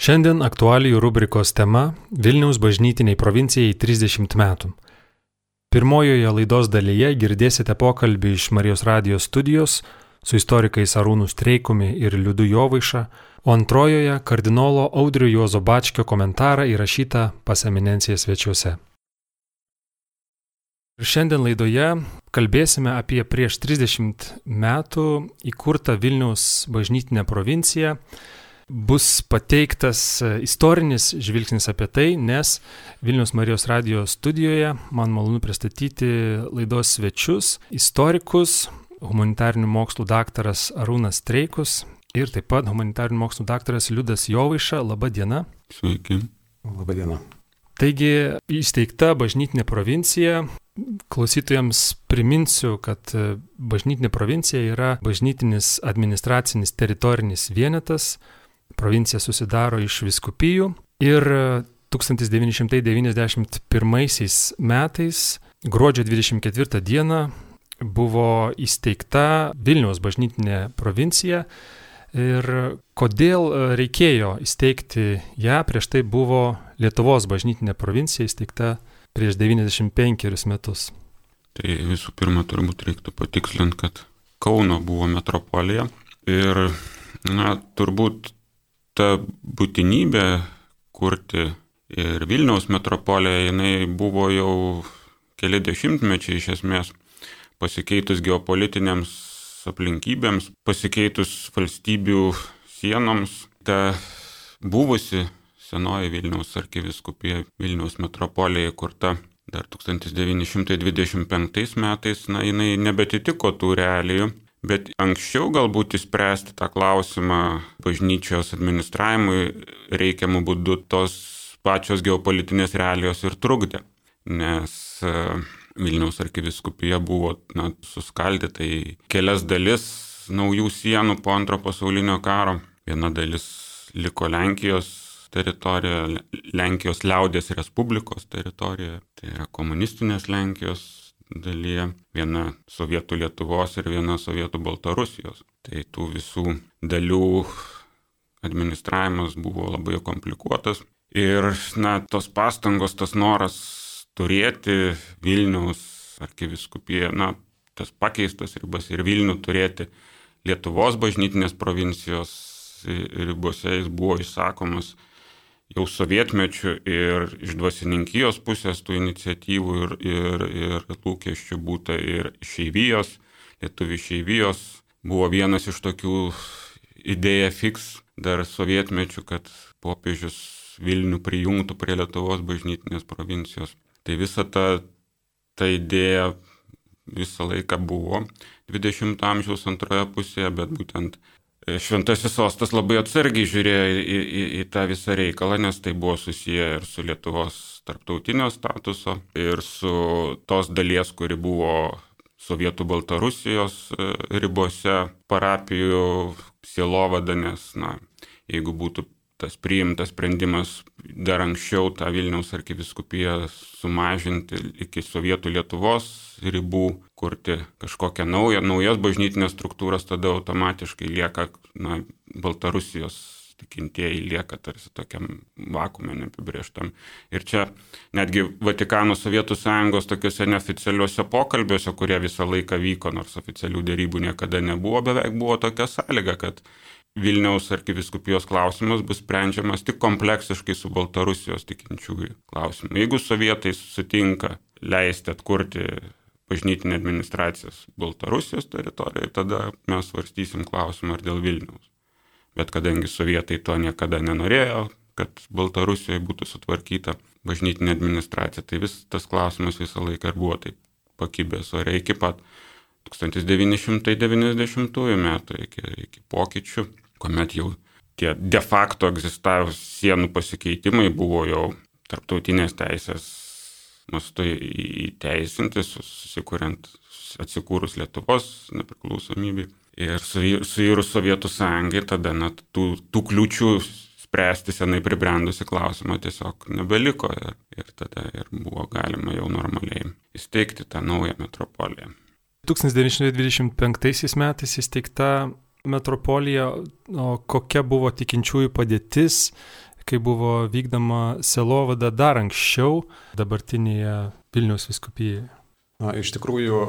Šiandien aktualijų rubrikos tema - Vilniaus bažnytiniai provincijai 30 metų. Pirmojoje laidos dalyje girdėsite pokalbį iš Marijos radijos studijos su istorikais Arūnų Streikumi ir Liudu Jovaiša, o antrojoje kardinolo Audriu Juozo Bačkio komentarą įrašytą pas eminenciją svečiuose. Ir šiandien laidoje kalbėsime apie prieš 30 metų įkurtą Vilniaus bažnytinę provinciją. Bus pateiktas istorinis žvilgsnis apie tai, nes Vilnius Marijos radijos studijoje man malonu pristatyti laidos svečius, istorikus, humanitarinių mokslų daktaras Arūnas Streikus ir taip pat humanitarinių mokslų daktaras Liudas Jovaiša. Labą dieną. Sveiki. Labą dieną. Taigi įsteigta bažnytinė provincija. Klausytojams priminsiu, kad bažnytinė provincija yra bažnytinis administracinis teritorinis vienetas. Provincija susidaro iš viskupijų ir 1991 metais gruodžio 24 dieną buvo įsteigta Vilniaus bažnytinė provincija ir kodėl reikėjo įsteigti ją, prieš tai buvo Lietuvos bažnytinė provincija įsteigta prieš 95 metus. Tai visų pirma turbūt reiktų patikslinti, kad Kauno buvo metropolija ir, na, turbūt ta būtinybė kurti ir Vilniaus metropoliją, jinai buvo jau keli dešimtmečiai iš esmės pasikeitus geopolitinėms aplinkybėms, pasikeitus valstybių sienoms, ta buvusi senoji Vilniaus arkiviskupija Vilniaus metropolija įkurta dar 1925 metais, na, jinai nebetitiko tų realijų, bet anksčiau galbūt įspręsti tą klausimą bažnyčios administravimui reikiamų būdų tos pačios geopolitinės realijos ir trukdė, nes Vilniaus arkiviskupija buvo na, suskaldyta į kelias dalis naujų sienų po antro pasaulinio karo. Viena dalis liko Lenkijos teritorija, Lenkijos liaudės Respublikos teritorija, tai yra komunistinės Lenkijos dalyje, viena Sovietų Lietuvos ir viena Sovietų Baltarusijos. Tai tų visų dalių administravimas buvo labai komplikuotas. Ir, na, tos pastangos, tas noras turėti Vilniaus arkiviskupiją, na, tas pakeistas ribas ir Vilnių turėti Lietuvos bažnytinės provincijos ribose jis buvo išsakomas jau sovietmečių ir iš dvasininkijos pusės tų iniciatyvų ir, ir, ir lūkesčių būta ir išeivijos, lietuvių išeivijos buvo vienas iš tokių idėja fix dar sovietmečių, kad popiežius Vilnių prijungtų prie Lietuvos bažnytinės provincijos. Tai visa ta, ta idėja visą laiką buvo 20 amžiaus antroje pusėje, bet būtent Šventasis sostas labai atsargiai žiūrėjo į, į, į tą visą reikalą, nes tai buvo susiję ir su Lietuvos tarptautinio statuso, ir su tos dalies, kuri buvo Sovietų Baltarusijos e, ribose parapijų sielovada, nes, na, jeigu būtų tas priimtas sprendimas dar anksčiau tą Vilniaus arkiviskupiją sumažinti iki Sovietų Lietuvos ribų, kurti kažkokią naują, naujas bažnytinės struktūras, tada automatiškai lieka na, Baltarusijos tikintieji lieka tarsi tokiam vakume neapibrieštam. Ir čia netgi Vatikano Sovietų sąjungos tokiuose neoficialiuose pokalbiuose, kurie visą laiką vyko, nors oficialių dėrybų niekada nebuvo, beveik buvo tokia sąlyga, kad Vilniaus arkiviskupijos klausimas bus sprendžiamas tik kompleksiškai su Baltarusijos tikinčiųjų klausimu. Jeigu sovietai sutinka leisti atkurti bažnytinę administraciją Baltarusijos teritorijoje, tada mes svarstysim klausimą ar dėl Vilniaus. Bet kadangi sovietai to niekada nenorėjo, kad Baltarusijoje būtų sutvarkyta bažnytinė administracija, tai vis tas klausimas visą laiką ir buvo taip pakibęs ore iki pat 1990 metų, iki, iki pokyčių, kuomet jau tie de facto egzistavus sienų pasikeitimai buvo jau tarptautinės teisės mastu įteisinti, susikuriant, atsikūrus Lietuvos nepriklausomybei. Ir suirus Sovietų sąjungai tada net tų, tų kliūčių spręsti senai pribrendusi klausimą tiesiog nebeliko ir, ir tada ir buvo galima jau normaliai įsteigti tą naują metropoliją. 1925 metais įsteigta metropolija, o kokia buvo tikinčiųjų padėtis kai buvo vykdoma selovada dar anksčiau dabartinėje Vilniaus viskupijoje? Na, iš tikrųjų,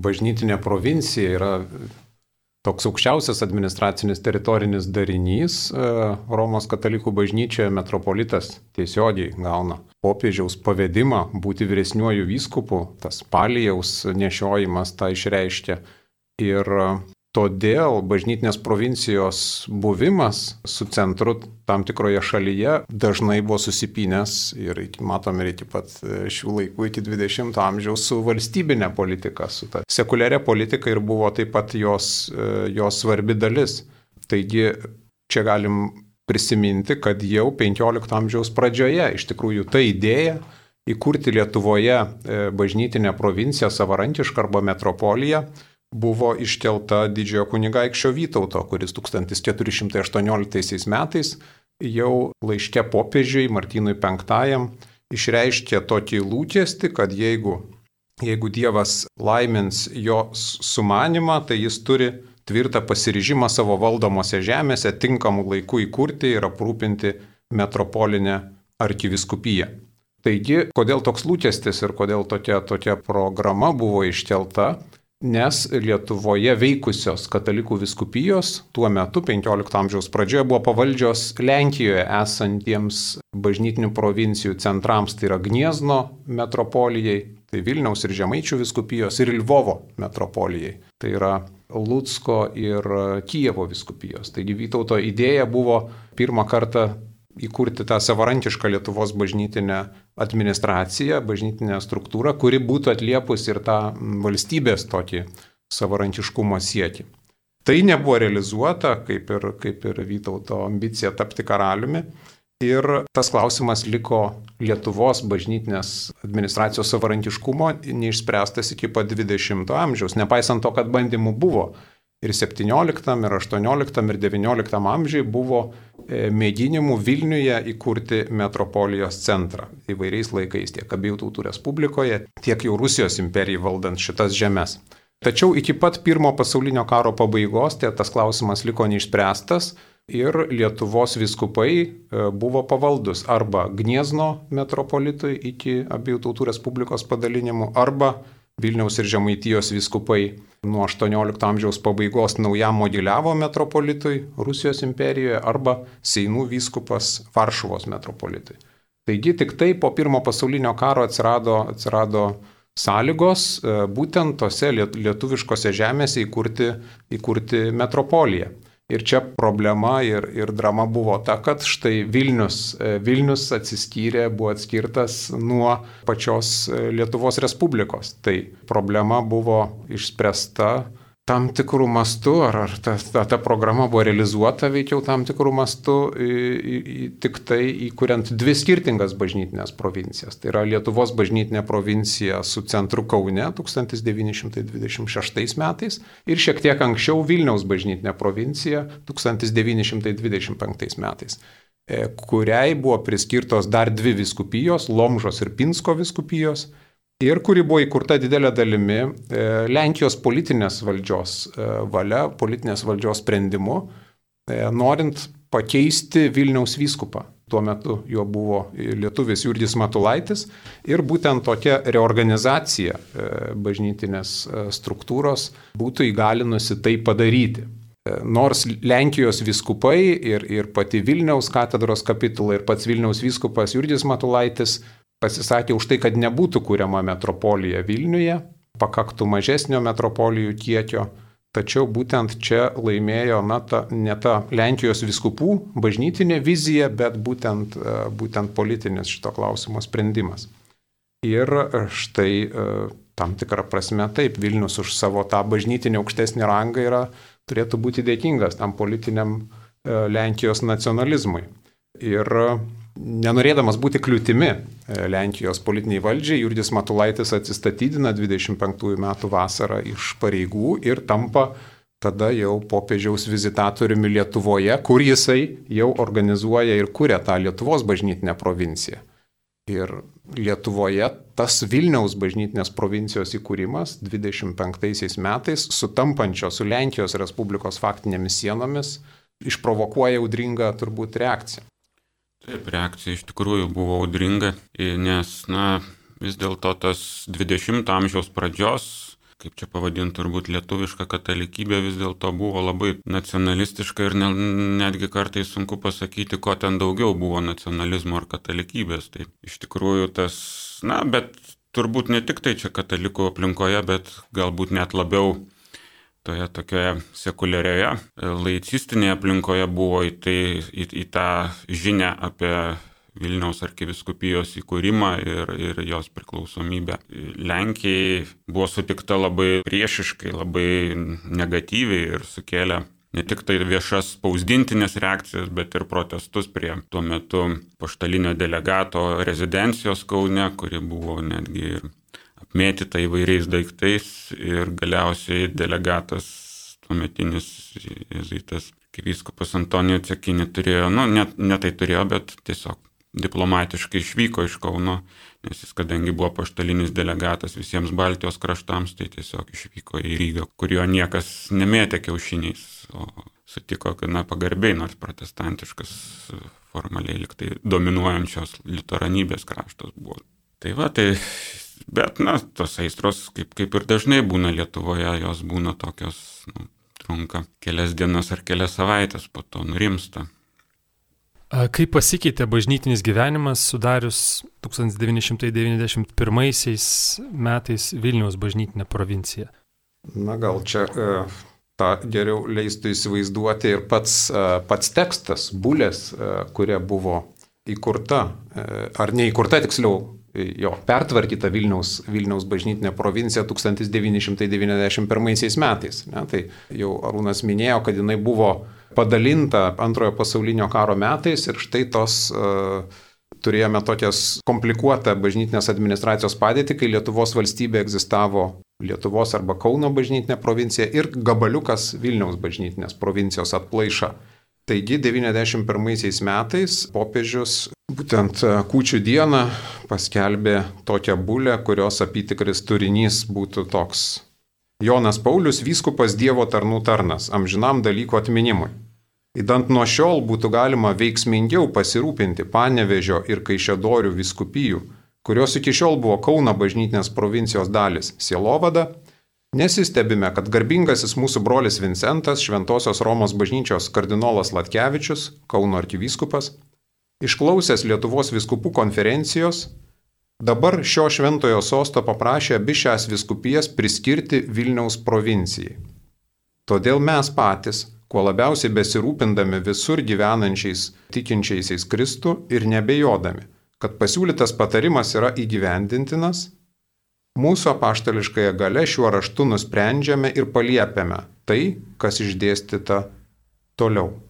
bažnytinė provincija yra toks aukščiausias administracinis teritorinis darinys. Romos katalikų bažnyčioje metropolitas tiesiogiai gauna popiežiaus pavedimą būti vyresniuoju vyskupu, tas palijaus nešiojimas tą išreiškia. Ir Todėl bažnytinės provincijos buvimas su centru tam tikroje šalyje dažnai buvo susipinęs ir matome ir iki pat e, šių laikų, iki 20-ojo amžiaus su valstybinė politika, su ta sekuliaria politika ir buvo taip pat jos, e, jos svarbi dalis. Taigi čia galim prisiminti, kad jau 15 amžiaus pradžioje iš tikrųjų ta idėja įkurti Lietuvoje e, bažnytinę provinciją savarankišką arba metropoliją buvo iškelta didžiojo kunigaikščio Vytauto, kuris 1418 metais jau laiške popiežiui Martynui V išreiškė tokį lūkestį, kad jeigu, jeigu Dievas laimins jo sumanimą, tai jis turi tvirtą pasiryžimą savo valdomose žemėse tinkamų laikų įkurti ir aprūpinti metropolinę arkiviskupiją. Taigi, kodėl toks lūkestis ir kodėl tokia, tokia programa buvo iškelta, nes Lietuvoje veikusios katalikų viskupijos tuo metu 15 amžiaus pradžioje buvo pavaldžios Lenkijoje esantiems bažnytinių provincijų centrams, tai yra Gniezno metropolijai, tai Vilniaus ir Žemaičių viskupijos ir Lvovo metropolijai, tai yra Lutsko ir Kijevo viskupijos. Taigi Vytauto idėja buvo pirmą kartą įkurti tą savarankišką Lietuvos bažnytinę administraciją, bažnytinę struktūrą, kuri būtų atliepus ir tą valstybės tokį savarankiškumo siekį. Tai nebuvo realizuota, kaip ir, kaip ir Vytauto ambicija tapti karaliumi. Ir tas klausimas liko Lietuvos bažnytinės administracijos savarankiškumo neišspręstas iki pat 20-ojo amžiaus, nepaisant to, kad bandymų buvo ir 17, ir 18, ir 19 amžiai buvo mėginimų Vilniuje įkurti metropolijos centrą įvairiais laikais, tiek abiejų tautų respublikoje, tiek jau Rusijos imperijai valdant šitas žemės. Tačiau iki pat pirmo pasaulinio karo pabaigos tai tas klausimas liko neišspręstas ir Lietuvos viskupai e, buvo pavaldus arba Gniezno metropolitui iki abiejų tautų respublikos padalinimų, arba Vilniaus ir Žemaitijos viskupai nuo 18 amžiaus pabaigos naujam modeliavo metropolitui Rusijos imperijoje arba Seinų vyskupas Varšuvos metropolitui. Taigi tik tai po pirmo pasaulinio karo atsirado, atsirado sąlygos e, būtent tose lietuviškose žemėse įkurti, įkurti metropoliją. Ir čia problema ir, ir drama buvo ta, kad štai Vilnius, e, Vilnius atsiskyrė, buvo atskirtas nuo pačios e, Lietuvos Respublikos. Tai problema buvo išspręsta tam tikrų mastų, ar, ar ta, ta, ta programa buvo realizuota veikiau tam tikrų mastų, į, į, tik tai įkuriant dvi skirtingas bažnytinės provincijas. Tai yra Lietuvos bažnytinė provincija su centru Kaune 1926 metais ir šiek tiek anksčiau Vilniaus bažnytinė provincija 1925 metais e, kuriai buvo priskirtos dar dvi viskupijos - Lomžos ir Pinsko viskupijos ir kuri buvo įkurta didelė dalimi e, Lenkijos politinės valdžios e, valia, politinės valdžios sprendimu, e, norint pakeisti Vilniaus vyskupą. Tuo metu jo buvo lietuvis Jurgis Matulaitis ir būtent tokia reorganizacija bažnytinės struktūros būtų įgalinusi tai padaryti. Nors Lenkijos viskupai ir, ir pati Vilniaus katedros kapitula ir pats Vilniaus viskupas Jurgis Matulaitis pasisakė už tai, kad nebūtų kuriama metropolija Vilniuje, pakaktų mažesnio metropolijų kiekio, tačiau būtent čia laimėjo na, ta, ne ta Lenkijos viskupų bažnytinė vizija, bet būtent, e, būtent politinis šito klausimo sprendimas. Ir štai e, tam tikrą prasme taip, Vilnius už savo tą bažnytinį aukštesnį rangą yra, turėtų būti dėkingas tam politiniam e, Lenkijos nacionalizmui. Ir Nenorėdamas būti kliūtimi e, Lenkijos politiniai valdžiai, Jurgis Matulaitis atsistatydina 25 metų vasarą iš pareigų ir tampa tada jau popiežiaus vizitatoriumi Lietuvoje, kur jisai jau organizuoja ir kuria tą Lietuvos bažnytinę provinciją. Ir Lietuvoje tas Vilniaus bažnytinės provincijos įkūrimas 25 metais, sutampančio su Lenkijos Respublikos faktinėmis sienomis, išprovokuoja audringą turbūt reakciją. Taip, reakcija iš tikrųjų buvo audringa, nes, na, vis dėlto tas 20-ojo amžiaus pradžios kaip čia pavadinti, turbūt lietuviška katalikybė vis dėlto buvo labai nacionalistiška ir ne, netgi kartais sunku pasakyti, ko ten daugiau buvo nacionalizmo ar katalikybės. Tai iš tikrųjų tas, na, bet turbūt ne tik tai čia katalikų aplinkoje, bet galbūt net labiau toje tokioje sekuliarioje, laicistinėje aplinkoje buvo į, tai, į, į tą žinę apie Vilniaus arkiviskupijos įkūrimą ir, ir jos priklausomybę. Lenkijai buvo sutikta labai priešiškai, labai negatyviai ir sukėlė ne tik tai viešas spausdintinės reakcijas, bet ir protestus prie tuo metu paštalinio delegato rezidencijos Kaune, kuri buvo netgi ir apmėtyta įvairiais daiktais ir galiausiai delegatas tuometinis jezuitas kaip vyskupas Antonijo Cekinį turėjo, nu, net ne tai turėjo, bet tiesiog diplomatiškai išvyko iš Kauno, nes jis kadangi buvo paštalinis delegatas visiems Baltijos kraštams, tai tiesiog išvyko į Rygą, kurio niekas nemėtė kiaušiniais, o sutiko, kad na pagarbiai, nors protestantiškas formaliai liktai dominuojančios litoranybės kraštas buvo. Tai va, tai, bet, na, tos aistros, kaip, kaip ir dažnai būna Lietuvoje, jos būna tokios, nu, trunka kelias dienas ar kelias savaitės, po to nurimsta. Kaip pasikeitė bažnytinis gyvenimas sudarius 1991 metais Vilniaus bažnytinę provinciją? Na gal čia e, tą geriau leistų įsivaizduoti ir pats, e, pats tekstas, bulės, e, kuria buvo įkurta, e, ar neįkurta tiksliau, jo, pertvarkyta Vilniaus, Vilniaus bažnytinė provincija 1991 metais. Ne, tai jau Arūnas minėjo, kad jinai buvo padalinta antrojo pasaulinio karo metais ir štai tos uh, turėjome tokias komplikuotą bažnytinės administracijos padėtį, kai Lietuvos valstybė egzistavo Lietuvos arba Kauno bažnytinė provincija ir gabaliukas Vilniaus bažnytinės provincijos atplaiša. Taigi 91 metais popiežius būtent e, kūčių dieną paskelbė tokią bulę, kurios apytikris turinys būtų toks. Jonas Paulius vyskupas Dievo tarnų tarnas amžinam dalyko atminimui. Įdant nuo šiol būtų galima veiksmingiau pasirūpinti Panevežio ir Kaišėdorių viskupijų, kurios iki šiol buvo Kauna bažnytinės provincijos dalis - Sielovada, nesistebime, kad garbingasis mūsų brolis Vincentas, Šventojios Romos bažnyčios kardinolas Latkevičius, Kauno arkivyskupas, išklausęs Lietuvos viskupų konferencijos, dabar šio šventojo sosto paprašė abi šias viskupijas priskirti Vilniaus provincijai. Todėl mes patys, kuo labiausiai besirūpindami visur gyvenančiais tikinčiaisiais Kristų ir nebejodami, kad pasiūlytas patarimas yra įgyvendintinas, mūsų apaštališkąją gale šiuo raštu nusprendžiame ir paliepiame tai, kas išdėstyta toliau.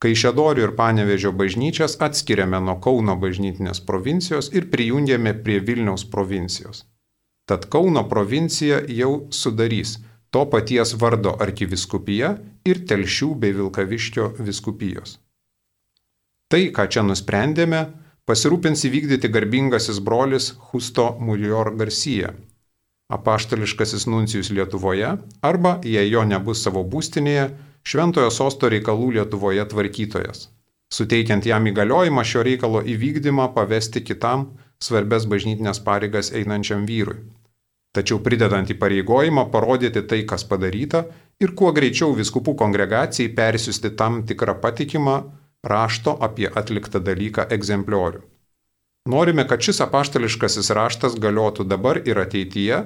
Kaišėdorių ir Panevežio bažnyčias atskiriame nuo Kauno bažnytinės provincijos ir prijungėme prie Vilniaus provincijos. Tad Kauno provincija jau sudarys to paties vardo arkiviskupija ir Telšių bei Vilkaviškio viskupijos. Tai, ką čia nusprendėme, pasirūpins įvykdyti garbingasis brolis Husto Mulior Garcia, apaštališkasis nuncijus Lietuvoje, arba, jei jo nebus savo būstinėje, Šventojo sosto reikalų Lietuvoje tvarkytojas, suteikiant jam įgaliojimą šio reikalo įvykdymą pavesti kitam svarbės bažnytinės pareigas einančiam vyrui tačiau pridedant įpareigojimą parodyti tai, kas padaryta ir kuo greičiau viskupų kongregacijai persiusti tam tikrą patikimą rašto apie atliktą dalyką egzempliorių. Norime, kad šis apaštališkasis raštas galiotų dabar ir ateityje,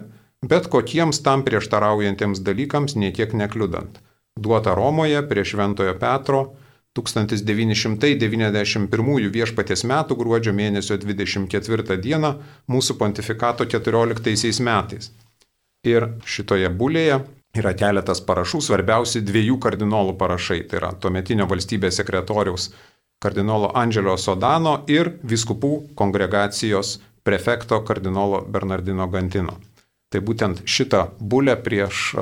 bet kokiems tam prieštaraujantiems dalykams niekiek nekliudant. Duota Romoje prie Šventojo Petro 1991 viešpaties metų gruodžio mėnesio 24 dieną mūsų pontifikato 14 metais. Ir šitoje bulėje yra keletas parašų, svarbiausi dviejų kardinolų parašai, tai yra tuometinio valstybės sekretoriaus kardinolo Andželio Sodano ir viskupų kongregacijos prefekto kardinolo Bernardino Gantino. Tai būtent šitą bulę prieš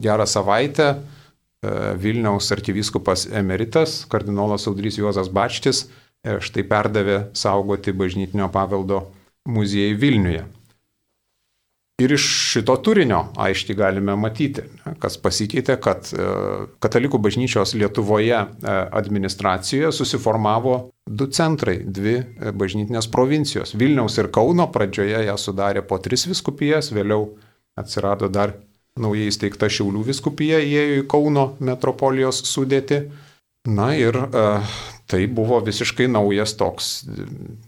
gerą savaitę E, Vilniaus arkivyskupas emeritas, kardinolas Audrys Juozas Bačtis, e, štai perdavė saugoti bažnytinio paveldo muziejai Vilniuje. Ir iš šito turinio aiškiai galime matyti, kas pasikeitė, kad e, katalikų bažnyčios Lietuvoje administracijoje susiformavo du centrai, dvi bažnytinės provincijos. Vilniaus ir Kauno pradžioje ją sudarė po tris viskupijas, vėliau atsirado dar naujai įsteigta Šiaulių viskupija, įėjo į Kauno metropolijos sudėti. Na ir uh, tai buvo visiškai naujas toks,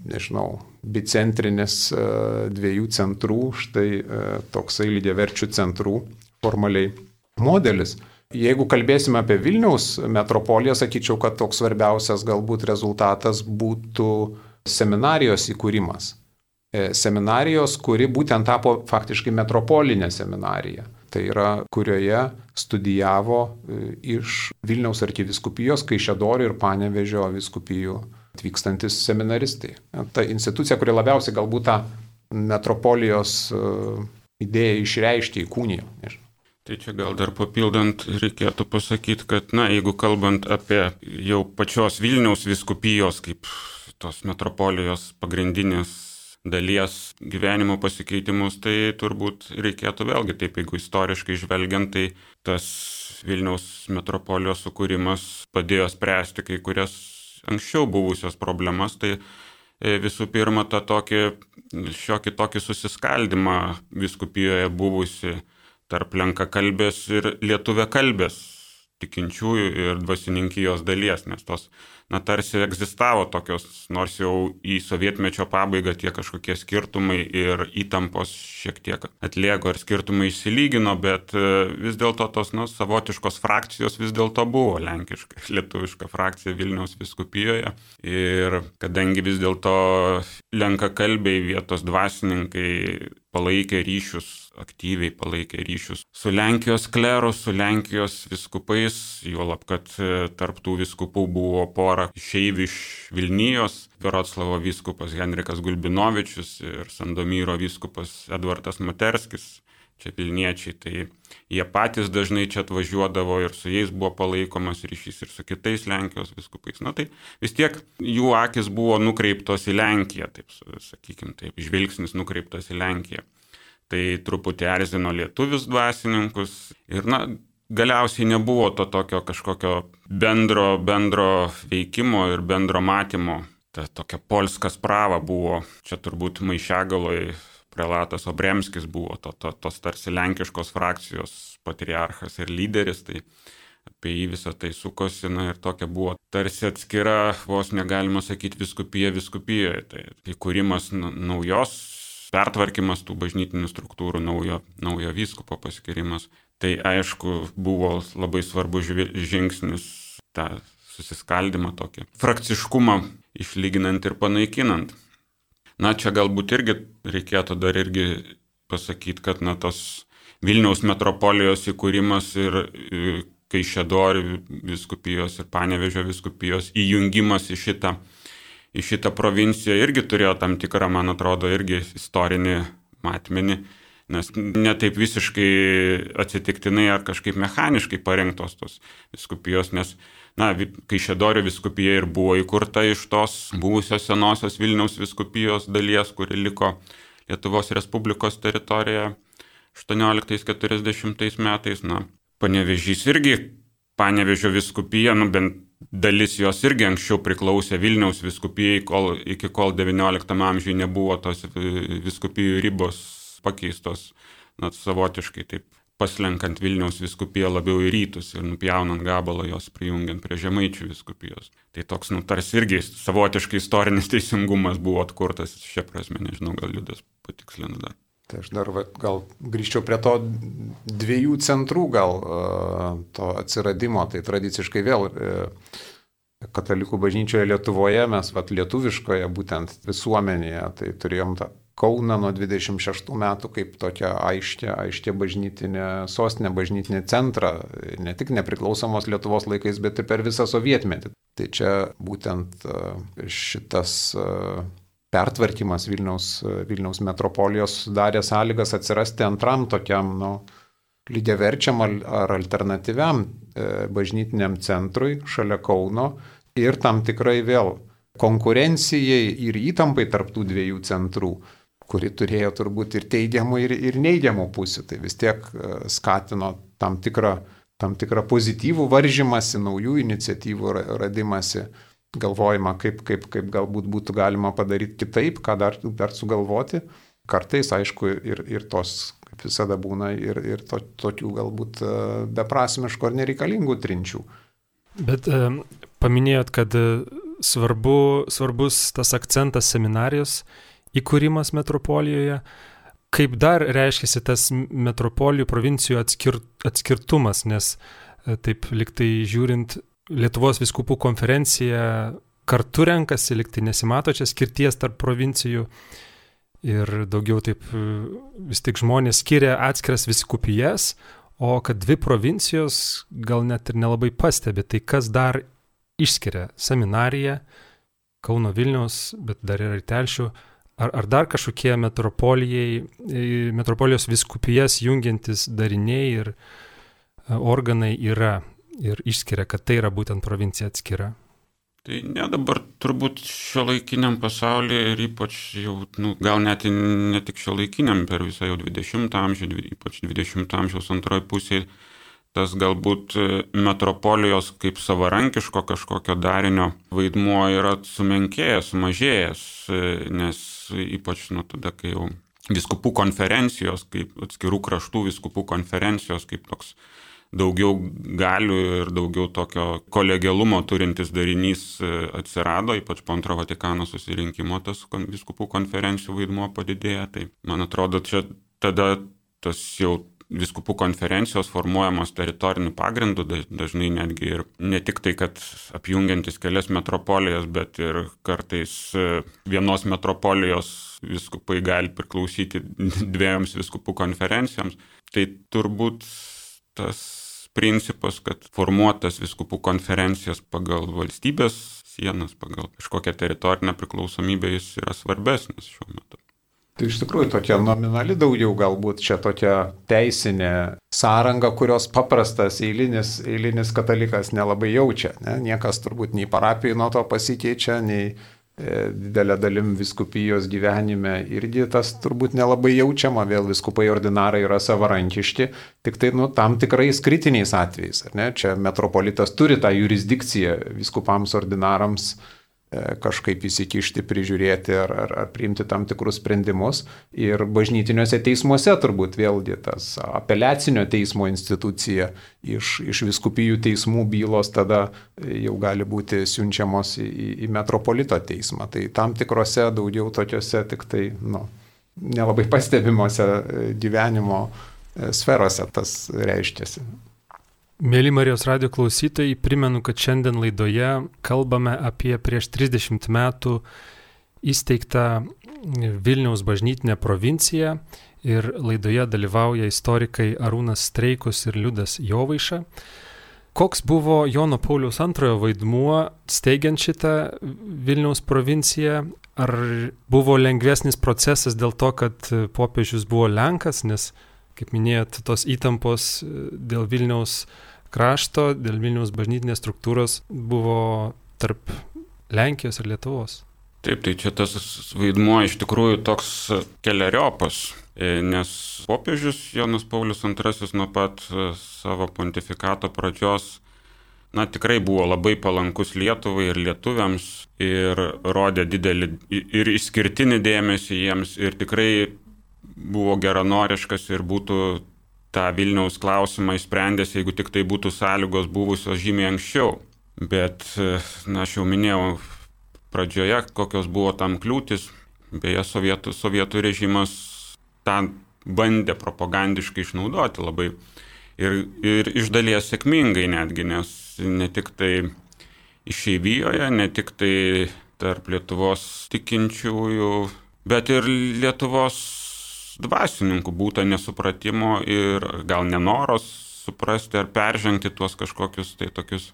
nežinau, bicentrinis uh, dviejų centrų, štai uh, toksai lygiaverčių centrų formaliai modelis. Jeigu kalbėsime apie Vilniaus metropoliją, sakyčiau, kad toks svarbiausias galbūt rezultatas būtų seminarijos įkūrimas. Seminarijos, kuri būtent tapo faktiškai metropolinė seminarija. Tai yra, kurioje studijavo e, iš Vilniaus arkiviskupijos, Kaišėdorių ir Panevežio viskupijų atvykstantis seminaristai. Ta institucija, kuri labiausiai galbūt tą metropolijos e, idėją išreiškė įkūnijo. Tai čia gal dar papildant reikėtų pasakyti, kad, na, jeigu kalbant apie jau pačios Vilniaus viskupijos kaip tos metropolijos pagrindinės dalies gyvenimo pasikeitimus, tai turbūt reikėtų vėlgi taip, jeigu istoriškai žvelgiant, tai tas Vilniaus metropolijos sukūrimas padėjo spręsti kai kurias anksčiau buvusios problemas, tai e, visų pirma tą tokį šiokį tokį susiskaldimą viskupijoje buvusi tarp lenkakalbės ir lietuvė kalbės tikinčiųjų ir dvasininkijos dalies, nes tos na, tarsi egzistavo tokios, nors jau į sovietmečio pabaigą tie kažkokie skirtumai ir įtampos šiek tiek atlėgo ir skirtumai išsilygino, bet e, vis dėlto tos nu, savotiškos frakcijos vis dėlto buvo lenkiška, lietuviška frakcija Vilniaus viskupijoje. Ir kadangi vis dėlto lenkakalbiai vietos dvasininkai palaikė ryšius, aktyviai palaikė ryšius su Lenkijos kleru, su Lenkijos viskupais, juolab, kad e, tarptų viskupų buvo pora išeivių iš Vilnijos, Virotslavo viskupas Henrikas Gulbinovičius ir Sandomyro viskupas Edvardas Materskis. Čia Vilniečiai, tai jie patys dažnai čia atvažiuodavo ir su jais buvo palaikomas ryšys ir su kitais Lenkijos viskupais. Na tai vis tiek jų akis buvo nukreiptos į Lenkiją, taip sakykime, taip, žvilgsnis nukreiptas į Lenkiją tai truputį erzino lietuvius dvasininkus. Ir, na, galiausiai nebuvo to tokio kažkokio bendro, bendro veikimo ir bendro matymo. Ta tokia polska sprava buvo, čia turbūt Maišiagaloj prelatas Obremskis buvo to, to, tos tarsi lenkiškos frakcijos patriarchas ir lyderis, tai apie jį visą tai sukosi, na ir tokia buvo tarsi atskira, vos negalima sakyti, viskupija viskupijoje, tai įkūrimas naujos pertvarkymas tų bažnytinių struktūrų, naujo, naujo vyskupo paskirimas. Tai aišku buvo labai svarbus žingsnis tą susiskaldimą tokį, frakciškumą išlyginant ir panaikinant. Na, čia galbūt irgi reikėtų dar irgi pasakyti, kad na, tos Vilniaus metropolijos įkūrimas ir Kaišėdorių viskupijos ir Panevežio viskupijos įjungimas į šitą į šitą provinciją irgi turėjo tam tikrą, man atrodo, irgi istorinį matmenį, nes netaip visiškai atsitiktinai ar kažkaip mechaniškai parengtos tos viskupijos, nes, na, kai Šedorio viskupija ir buvo įkurta iš tos buvusios senosios Vilniaus viskupijos dalies, kuri liko Lietuvos Respublikos teritorijoje 1840 metais, na, Panevežys irgi Panevežio viskupija, nu bent dalis jos irgi anksčiau priklausė Vilniaus viskupijai, kol, iki kol XIX amžiuje nebuvo tos viskupijų ribos pakeistos, na, savotiškai taip paslenkant Vilniaus viskupiją labiau į rytus ir nupjaunant gabalą jos prijungiant prie žemaičių viskupijos. Tai toks, nu, tarsi irgi savotiškai istorinis teisingumas buvo atkurtas šią prasme, nežinau, gal liudas patikslina dar. Tai aš dar va, gal grįžčiau prie to dviejų centrų gal to atsiradimo. Tai tradiciškai vėl e, katalikų bažnyčioje Lietuvoje mes vat, lietuviškoje būtent visuomenėje tai turėjom tą Kauną nuo 26 metų kaip tokią aiškę, aiškę bažnytinę sostinę, bažnytinį centrą, ne tik nepriklausomos Lietuvos laikais, bet ir per visą sovietmetį. Tai čia būtent šitas pertvarkymas Vilniaus, Vilniaus metropolijos sudarė sąlygas atsirasti antram tokiam, nu, lygiaverčiam ar alternatyviam e, bažnytiniam centrui šalia Kauno ir tam tikrai vėl konkurencijai ir įtampai tarptų dviejų centrų, kuri turėjo turbūt ir teigiamų, ir, ir neigiamų pusių. Tai vis tiek e, skatino tam tikrą, tam tikrą pozityvų varžymasi, naujų iniciatyvų radimasi galvojama, kaip, kaip, kaip galbūt būtų galima padaryti kitaip, ką dar, dar sugalvoti. Kartais, aišku, ir, ir tos, kaip visada būna, ir, ir to, tokių galbūt e, beprasmiškų ar nereikalingų trinčių. Bet e, paminėjot, kad e, svarbu, svarbus tas akcentas seminarijos įkūrimas metropolijoje. Kaip dar reiškia tas metropolijų provincijų atskir, atskirtumas, nes taip liktai žiūrint, Lietuvos viskupų konferencija kartu renkasi, liktai nesimato čia skirties tarp provincijų. Ir daugiau taip vis tik žmonės skiria atskiras viskupijas, o kad dvi provincijos gal net ir nelabai pastebi, tai kas dar išskiria? Seminariją, Kauno Vilnius, bet dar yra ir telšių, ar, ar dar kažkokie metropolijai, metropolijos viskupijas jungiantis dariniai ir organai yra ir išskiria, kad tai yra būtent provincija atskira? Tai ne dabar turbūt šio laikiniam pasaulyje ir ypač jau, nu, gal net ne tik šio laikiniam, per visą jau 20 amžių, ypač 20 amžiaus antroji pusė, tas galbūt metropolijos kaip savarankiško kažkokio darinio vaidmuo yra sumenkėjęs, sumažėjęs, nes ypač nuo tada, kai jau viskupų konferencijos, kaip atskirų kraštų viskupų konferencijos, kaip toks daugiau galių ir daugiau tokio kolegialumo turintis darinys e, atsirado, ypač po antro Vatikano susirinkimo tas viskupų konferencijų vaidmuo padidėjo. Tai man atrodo, čia tada tas jau viskupų konferencijos formuojamos teritoriniu pagrindu, dažnai netgi ir ne tik tai, kad apjungiantis kelias metropolijas, bet ir kartais e, vienos metropolijos viskupai gali priklausyti dviejoms viskupų konferencijoms. Tai turbūt tas principas, kad formuotas viskupų konferencijas pagal valstybės sienas, pagal kažkokią teritorinę priklausomybę jis yra svarbesnis šiuo metu. Tai iš tikrųjų tokia nominali daugiau galbūt čia tokia teisinė sąranga, kurios paprastas eilinis, eilinis katalikas nelabai jaučia. Ne? Niekas turbūt nei parapijai nuo to pasikeičia, nei didelė dalim viskupijos gyvenime irgi tas turbūt nelabai jaučiama, vėl viskupai ordinarai yra savarankiški, tik tai nu, tam tikrais kritiniais atvejais. Čia metropolitas turi tą jurisdikciją viskupams ordinarams E, kažkaip įsikišti, prižiūrėti ar, ar, ar priimti tam tikrus sprendimus. Ir bažnytiniuose teismuose turbūt vėlgi tas apeliacinio teismo institucija iš, iš viskupijų teismų bylos tada jau gali būti siunčiamos į, į metropolito teismą. Tai tam tikrose daugiau tokiuose tik tai nu, nelabai pastebimuose gyvenimo sferose tas reiškiasi. Mėly Marijos radio klausytojai, primenu, kad šiandien laidoje kalbame apie prieš 30 metų įsteigtą Vilniaus bažnytinę provinciją ir laidoje dalyvauja istorikai Arūnas Streikus ir Liudas Jovaiša. Koks buvo Jono Pauliaus antrojo vaidmuo steigiant šitą Vilniaus provinciją? Ar buvo lengvesnis procesas dėl to, kad popiežius buvo Lenkas, nes, kaip minėjot, tos įtampos dėl Vilniaus krašto, dėl Vilniaus bažnytinės struktūros buvo tarp Lenkijos ir Lietuvos. Taip, tai čia tas vaidmuo iš tikrųjų toks keliariopas, e, nes popiežius Jonas Paulius II nuo pat e, savo pontifikato pradžios na, tikrai buvo labai palankus Lietuvai ir lietuviams ir rodė didelį ir išskirtinį dėmesį jiems ir tikrai buvo geranoriškas ir būtų tą Vilniaus klausimą išsprendęs, jeigu tik tai būtų sąlygos buvusios žymiai anksčiau. Bet, na, aš jau minėjau pradžioje, kokios buvo tam kliūtis. Beje, sovietų, sovietų režimas tą bandė propagandiškai išnaudoti labai. Ir, ir iš dalies sėkmingai netgi, nes ne tik tai išeivijoje, ne tik tai tarp Lietuvos tikinčiųjų, bet ir Lietuvos dvasininkų būta nesupratimo ir gal nenoros suprasti ar peržengti tuos kažkokius tai tokius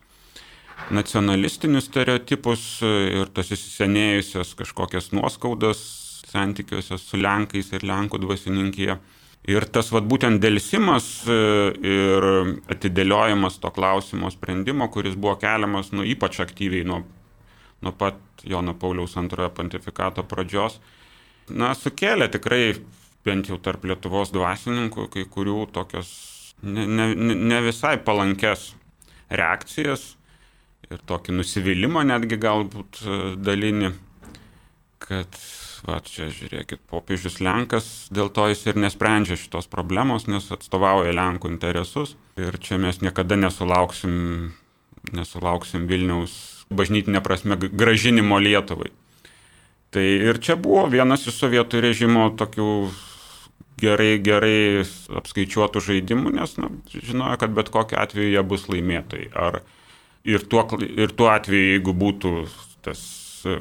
nacionalistinius stereotipus ir tas įsisenėjusias kažkokias nuoskaudas santykiuose su Lenkais ir Lenkų dvasininkija. Ir tas vad būtent dėlsimas e, ir atidėliojimas to klausimo sprendimo, kuris buvo keliamas nu, ypač aktyviai nuo, nuo pat Jono Pauliaus antrojo pontifikato pradžios, na, sukėlė tikrai bent jau tarp Lietuvos dvasininkų, kai kurių tokios ne, ne, ne visai palankes reakcijas. ir tokį nusivylimą netgi galbūt e, dalinį, kad, va, čia žiūrėkit, popiežius Lenkas, dėl to jis ir nesprendžia šitos problemos, nes atstovauja Lenkų interesus ir čia mes niekada nesulauksim, nesulauksim Vilniaus bažnytinė prasme gražinimo Lietuvai. Tai ir čia buvo vienas iš sovietų režimo tokių gerai, gerai apskaičiuotų žaidimų, nes na, žinojo, kad bet kokiu atveju jie bus laimėtojai. Ar ir tuo, ir tuo atveju, jeigu būtų tas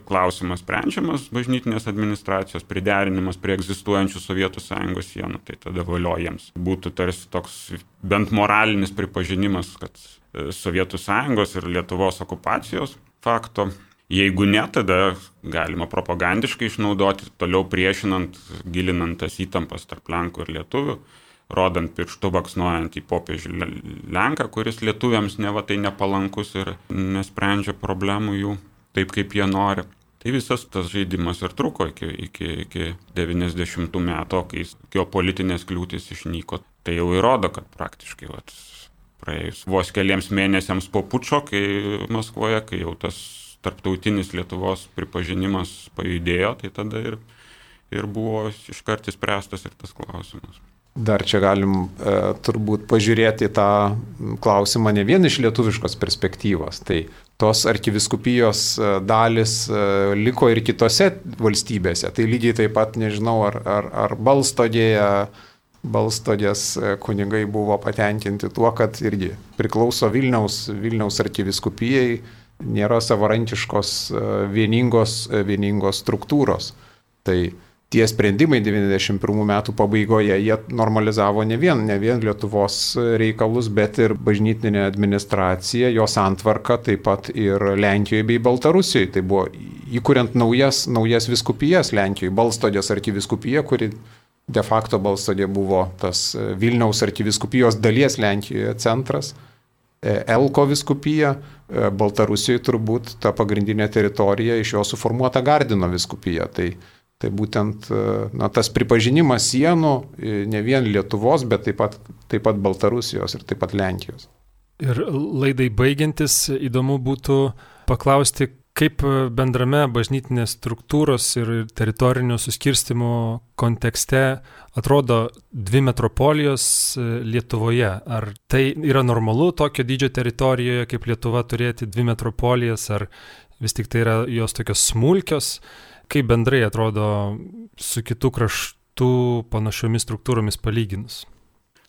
klausimas sprendžiamas bažnytinės administracijos priderinimas prie egzistuojančių Sovietų sąjungos sienų, tai tada valio jiems. Būtų tarsi toks bent moralinis pripažinimas, kad e, Sovietų sąjungos ir Lietuvos okupacijos fakto Jeigu ne, tada galima propagandiškai išnaudoti, toliau priešinant, gilinant tas įtampas tarp Lenkų ir Lietuvių, rodant pirštų baksnuojant į popiežių Lenką, kuris lietuviams neva tai nepalankus ir nesprendžia problemų jų taip, kaip jie nori. Tai visas tas žaidimas ir truko iki, iki, iki 90 metų, kai geopolitinės kliūtis išnyko. Tai jau įrodo, kad praktiškai vat, praėjus vos keliams mėnesiams po pučio, kai Maskvoje, kai jau tas tarptautinis Lietuvos pripažinimas pajudėjo, tai tada ir, ir buvo iškart įspręstas ir tas klausimas. Dar čia galim e, turbūt pažiūrėti tą klausimą ne vien iš lietuviškos perspektyvos. Tai tos arkiviskupijos e, dalis e, liko ir kitose valstybėse. Tai lygiai taip pat nežinau, ar, ar, ar balstodėje, balstodės e, kunigai buvo patenkinti tuo, kad irgi priklauso Vilniaus, Vilniaus arkiviskupijai nėra savarankiškos e, vieningos, e, vieningos struktūros. Tai tie sprendimai 91 metų pabaigoje, jie normalizavo ne vien, ne vien Lietuvos reikalus, bet ir bažnytinė administracija, jos antvarka, taip pat ir Lenkijoje bei Baltarusijoje. Tai buvo įkuriant naujas, naujas viskupijas Lenkijoje, Balstodės arkiviskupija, kuri de facto Balstodė buvo tas Vilniaus arkiviskupijos dalies Lenkijoje centras. E, Elko viskupija, e, Baltarusijoje turbūt ta pagrindinė teritorija iš jo suformuota Gardino viskupija. Tai, tai būtent e, na, tas pripažinimas sienų ne vien Lietuvos, bet taip pat, taip pat Baltarusijos ir taip pat Lenkijos. Ir laidai baigiantis įdomu būtų paklausti, Kaip bendrame bažnytinės struktūros ir teritorinio suskirstimo kontekste atrodo dvi metropolijos e, Lietuvoje? Ar tai yra normalu tokio dydžio teritorijoje kaip Lietuva turėti dvi metropolijas, ar vis tik tai yra jos tokios smulkios? Kaip bendrai atrodo su kitų kraštų panašiomis struktūromis palyginus?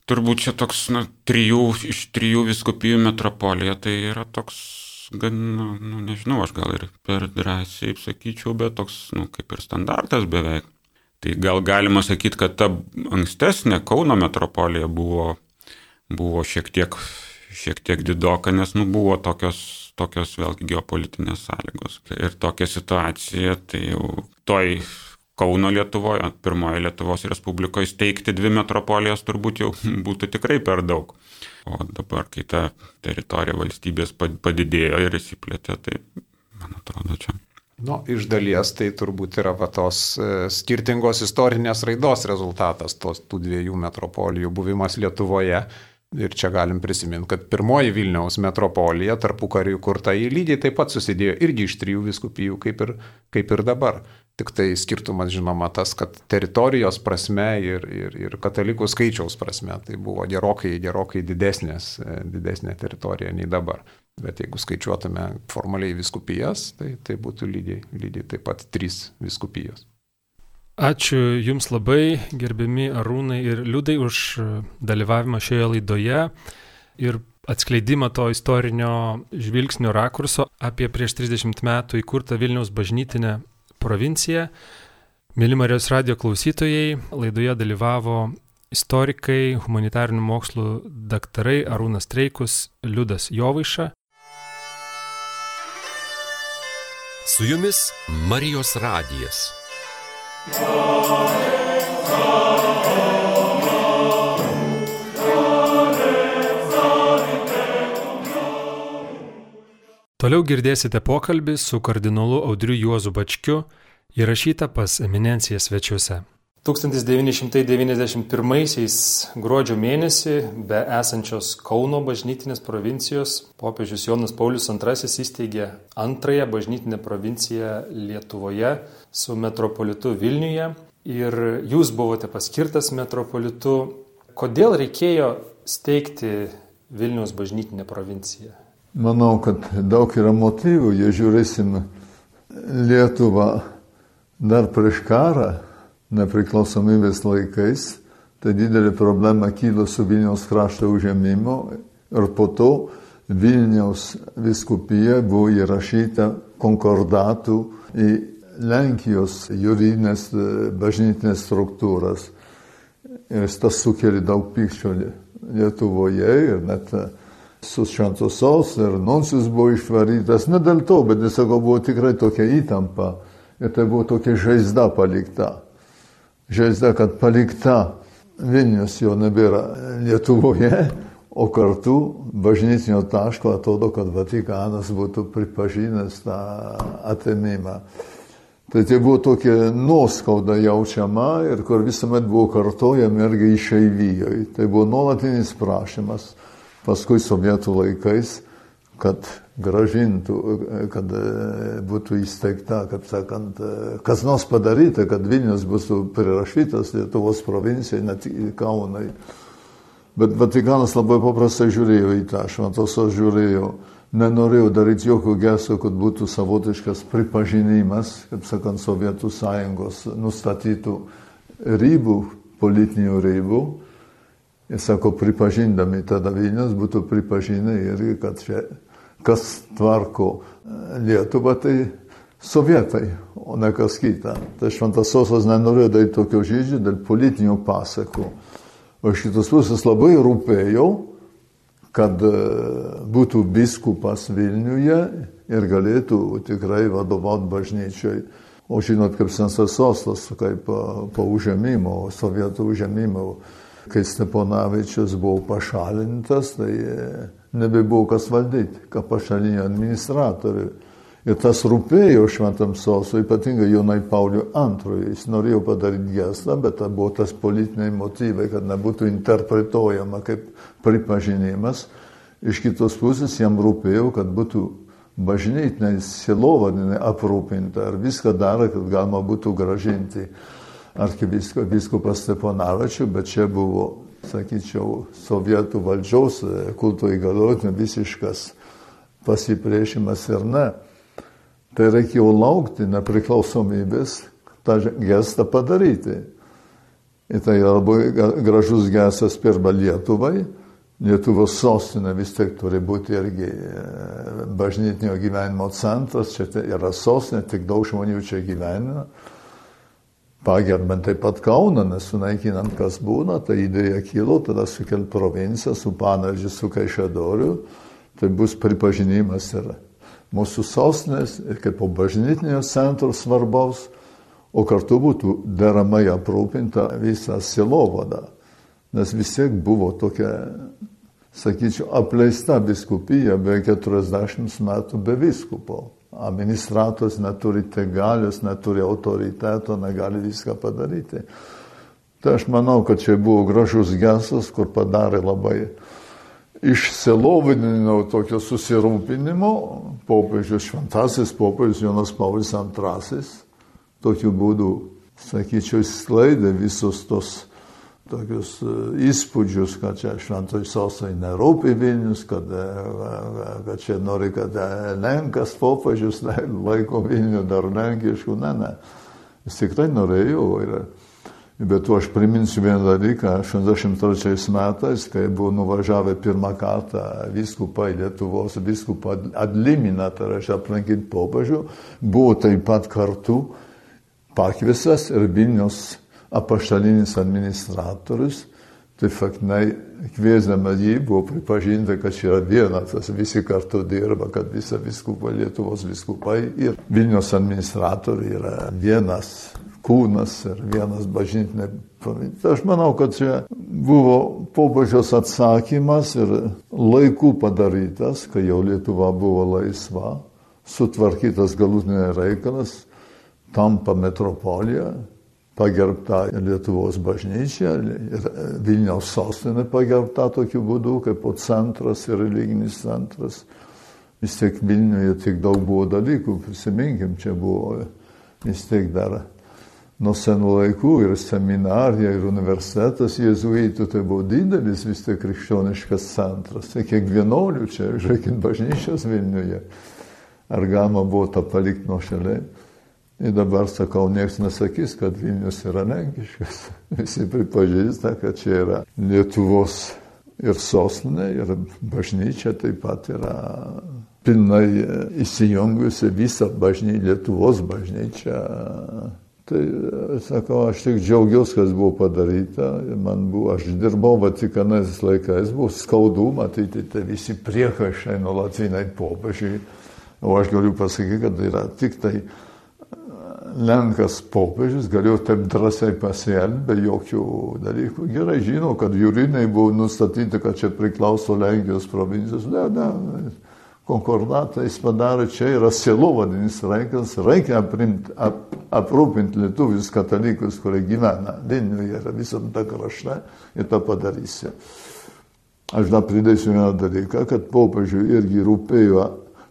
Turbūt čia toks, na, trijų, iš trijų viskupijų metropolija, tai yra toks gan, nu, nu, nežinau, aš gal ir per drąsiai sakyčiau, bet toks, nu, kaip ir standartas beveik. Tai gal galima sakyti, kad ta ankstesnė Kauno metropolija buvo, buvo šiek, tiek, šiek tiek didoka, nes nu, buvo tokios, tokios vėlgi geopolitinės sąlygos. Ir tokia situacija, tai jau toj Kauno Lietuvoje, pirmoje Lietuvos Respublikoje steigti dvi metropolijas turbūt jau būtų tikrai per daug. O dabar, kai ta teritorija valstybės padidėjo ir įsiplėtė, tai man atrodo čia. Nu, iš dalies tai turbūt yra va, tos e, skirtingos istorinės raidos rezultatas, tos tų dviejų metropolijų buvimas Lietuvoje. Ir čia galim prisiminti, kad pirmoji Vilniaus metropolija tarpu karių kurta į lygiai taip pat susidėjo irgi iš trijų viskupijų, kaip ir, kaip ir dabar. Tik tai skirtumas žinoma tas, kad teritorijos prasme ir, ir, ir katalikų skaičiaus prasme tai buvo gerokai, gerokai didesnės, didesnė teritorija nei dabar. Bet jeigu skaičiuotume formaliai viskupijas, tai, tai būtų lygiai, lygiai taip pat trys viskupijos. Ačiū Jums labai, gerbiami Arūnai ir Liudai, už dalyvavimą šioje laidoje ir atskleidimą to istorinio žvilgsnio rakurso apie prieš 30 metų įkurtą Vilniaus bažnytinę provincija. Mėly Marijos radio klausytojai, laidoje dalyvavo istorikai, humanitarinių mokslų daktarai Arūnas Treikus, Liudas Jovaiša. Su jumis Marijos radijas. Toliau girdėsite pokalbį su kardinolu Audriu Juozu Bačkiu, įrašytą pas eminenciją svečiuose. 1991 gruodžio mėnesį be esančios Kauno bažnytinės provincijos popiežius Jonas Paulius II įsteigė antrąją bažnytinę provinciją Lietuvoje su metropolitu Vilniuje ir jūs buvote paskirtas metropolitu. Kodėl reikėjo steigti Vilniaus bažnytinę provinciją? Manau, kad daug yra motyvų, jei žiūrėsim Lietuvą dar prieš karą nepriklausomybės laikais, tai didelė problema kilo su Vilniaus krašto užėmimu ir po to Vilniaus viskupija buvo įrašyta konkordatų į Lenkijos juridinės e, bažnytinės struktūras. Ir tas sukėlė daug pykčio Lietuvoje ir net e, su šventosos ir nuncijus buvo išvarytas. Ne dėl to, bet tiesiog buvo tikrai tokia įtampa ir tai buvo tokia žaizda palikta žaizda, kad palikta Vilnius jau nebėra Lietuvoje, o kartu bažnytinio taško atrodo, kad Vatikanas būtų pripažinęs tą atėmimą. Tai tai buvo tokia nuoskauda jaučiama ir kur visuomet buvo kartojama irgi išeivijoje. Tai buvo nuolatinis prašymas paskui sovietų laikais, kad gražintų, kad e, būtų įsteigta, kaip sakant, e, kas nors padaryta, kad Vilnius būtų prirašytas Lietuvos provincijai, net Kaunai. Bet Vatikanas labai paprastai žiūrėjo į tą, šventosios žiūrėjo, nenorėjo daryti jokio gesto, kad būtų savotiškas pripažinimas, kaip sakant, Sovietų sąjungos nustatytų ribų, politinių ribų. Jis sako, pripažindami tada Vilnius būtų pripažinę irgi, kad čia kas tvarko e, Lietuvą, tai sovietai, o ne kas kita. Tai šventas sosas nenorėjo daryti tokio žydžio dėl politinių pasakų. O iš kitos pusės labai rūpėjo, kad e, būtų biskupas Vilniuje ir galėtų tikrai vadovauti bažnyčiai. O žinot, kaip Sensas Sostas, kaip e, po užėmimo, sovietų užėmimo, kai Steponavičius buvo pašalintas, tai nebebuvo kas valdyti, ką pašalinė administratoriui. Ir tas rūpėjo šventam sosui, ypatingai Jonai Pauliui II. Jis norėjo padaryti gestą, bet tai buvo tas politiniai motyvai, kad nebūtų interpretuojama kaip pripažinimas. Iš kitos pusės jam rūpėjo, kad būtų bažnytiniai silovadinai aprūpinta ir viską daro, kad galima būtų gražinti arkivyskupas Steponavičių, bet čia buvo sakyčiau, sovietų valdžiaus e, kulto įgaliotinio visiškas pasipriešimas ir ne. Tai reikėjo laukti nepriklausomybės, tą gestą padaryti. Ir tai labai gražus gestas pirmą Lietuvai. Lietuvos sostinė vis tiek turi būti irgi e, bažnytinio gyvenimo centras, čia yra sostinė, tik daug žmonių čia gyvena pagerbant taip pat Kauną, nesunaikinant kas būna, ta idėja kilo, tada sukelt provinciją su Panardžiu, su Kaišėdoriu, tai bus pripažinimas ir mūsų sostinės, ir kaip po bažnytinio centro svarbaus, o kartu būtų deramai aprūpinta visa silovada, nes vis tiek buvo tokia, sakyčiau, apleista biskupija be 40 metų be viskupo administratorius neturi te galios, neturi autoriteto, negali viską padaryti. Tai aš manau, kad čia buvo gražus gestas, kur padarė labai išsilovinimo tokio susirūpinimo popiežius, šventasis popiežius Jonas Paulius II. Tokiu būdu, sakyčiau, skleidė visus tos tokius e, įspūdžius, kad čia šventoj sostai nerūpi Vilnius, kad, e, kad čia nori, kad e, Lenkas popiežius laiko Vilnių dar lenkiškų, ne, ne. Jis tikrai norėjo. Ir, bet aš priminsiu vieną dalyką, 83 metais, kai buvo nuvažiavę pirmą kartą viskupai Lietuvos, viskupą Adliminą, tai reiškia aplankyti popiežių, buvo taip pat kartu pakviesas ir Vilnius apaštalinis administratorius, tai faktinai kviesdama jį buvo pripažinta, kad čia yra vienas, tas visi kartu dirba, kad visa viskupa, Lietuvos viskupai ir Vilnius administratoriai yra vienas kūnas ir vienas bažnytinė provincija. Aš manau, kad čia buvo pobūdžios atsakymas ir laikų padarytas, kai jau Lietuva buvo laisva, sutvarkytas galutinė reikalas, tampa metropolija, pagerbta Lietuvos bažnyčia ir Vilniaus sostinė pagerbta tokiu būdu, kaip centras ir religinis centras. Vis tiek Vilniuje tik daug buvo dalykų, prisiminkim, čia buvo vis tiek dar nuo senų laikų ir seminarija, ir universitetas jėzuitų, tai buvo didelis vis tiek krikščioniškas centras. Tai kiek vienuolių čia, žiūrėkit, bažnyčios Vilniuje. Ar galima buvo tą palikti nuo šalia? Ir dabar sakau, niekas nesakys, kad Vilnius yra lenkiškas. Visi pripažįsta, kad čia yra Lietuvos ir sostinė, ir bažnyčia taip pat yra pilnai įsijungusi visą bažnyčią, Lietuvos bažnyčią Tai sakau, aš tik džiaugiuosi, kas buvo padaryta. Man buvo, aš dirbau Vatikanais laikais, buvo skaudu matyti, tai visi priekaišai nuolatiniai popiežiai. O aš galiu pasakyti, kad yra tik tai Lenkas popiežius, galėjo taip drąsiai pasielgti, be jokių dalykų. Gerai žinau, kad jūriniai buvo nustatyti, kad čia priklauso Lenkijos provincijos. Ne, ne, konkordatą jis padarė, čia yra sielovadinis reikalas, reikia aprimt, ap, aprūpinti lietuvius katalikus, kurie gyvena Vilniuje ir visam tą kraštą ir tą padarysi. Aš dar pridėsiu vieną dalyką, kad popiežiui irgi rūpėjo,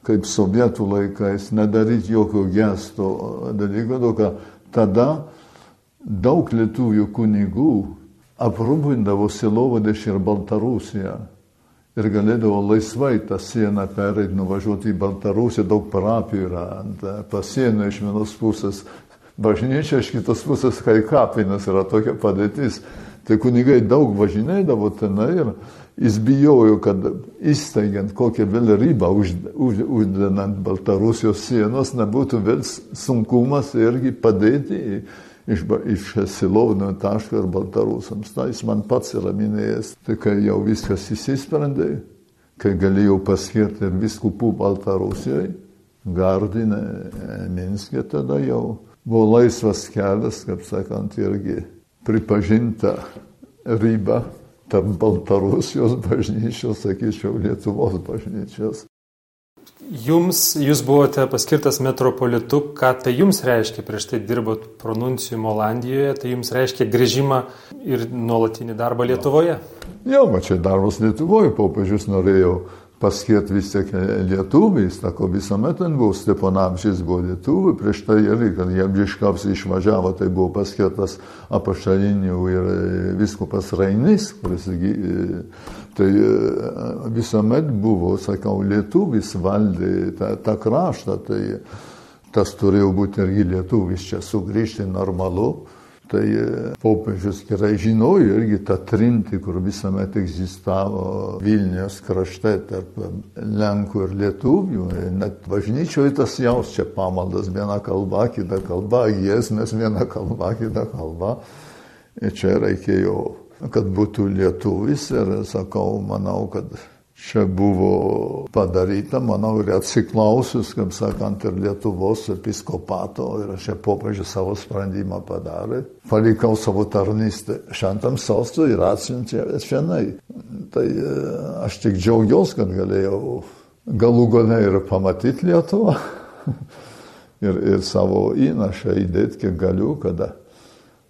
kaip sovietų laikais, nedaryti jokio gesto dalyko, kad tada daug lietuvių kunigų aprūpindavo sielovadės ir Baltarusiją ir galėdavo laisvai tą sieną pereiti, nuvažiuoti į Baltarusiją, daug parapijų yra ant pasienio iš vienos pusės, bažnyčia iš kitos pusės, kai kapinas yra tokia padėtis. Tai kunigai daug važinėdavo tenai ir jis bijojo, kad įsteigiant kokią vėl ribą uždenant Baltarusijos sienos nebūtų vėl sunkumas irgi padėti iš, iš Silovino taško ir Baltarusams. Tai jis man pats yra minėjęs, tai kai jau viskas įsisprendė, kai galėjau paskirti ir viskupų Baltarusijoje, Gardinė, Minskė, tada jau buvo laisvas kelias, kaip sakant, irgi pripažinta riba tarp Baltarusijos bažnyčios, sakyčiau, Lietuvos bažnyčios. Jums, jūs buvote paskirtas metropolitu, ką tai jums reiškia, prieš tai dirbot pronuncijum Olandijoje, tai jums reiškia grįžimą ir nuolatinį darbą Lietuvoje? Jo, va čia darbas Lietuvoje, popiežius norėjo paskirti vis tiek lietuviais, tako visuomet ten buvo Steponavičius buvo lietuvių, prieš tai irgi, kad Jabžiškavs išvažiavo, tai buvo paskirtas apaštalinių ir viskupas Rainis, kuris Tai e, visuomet buvo, sakau, lietuvis valdė tą, tą kraštą, tai tas turėjo būti irgi lietuvis čia sugrįžti normalu. Tai e, popiežius gerai žinojo irgi tą trinti, kur visuomet egzistavo Vilnius krašte tarp Lenkų ir Lietuvių. Net bažnyčioje tas jaus čia pamaldas viena kalba, kita kalba, giesmės viena kalba, kita kalba. Ir čia reikėjo kad būtų lietuvis ir sakau, manau, kad čia buvo padaryta, manau, ir atsiklausus, kaip sakant, ir Lietuvos episkopato, ir čia popiežius savo sprendimą padarė. Palikau savo tarnystę šventam sostui ir atsiuntė šiandien. Tai e, aš tik džiaugiuosi, kad galėjau galų gale ir pamatyti Lietuvą ir, ir savo įnašą įdėti, kiek galiu, kada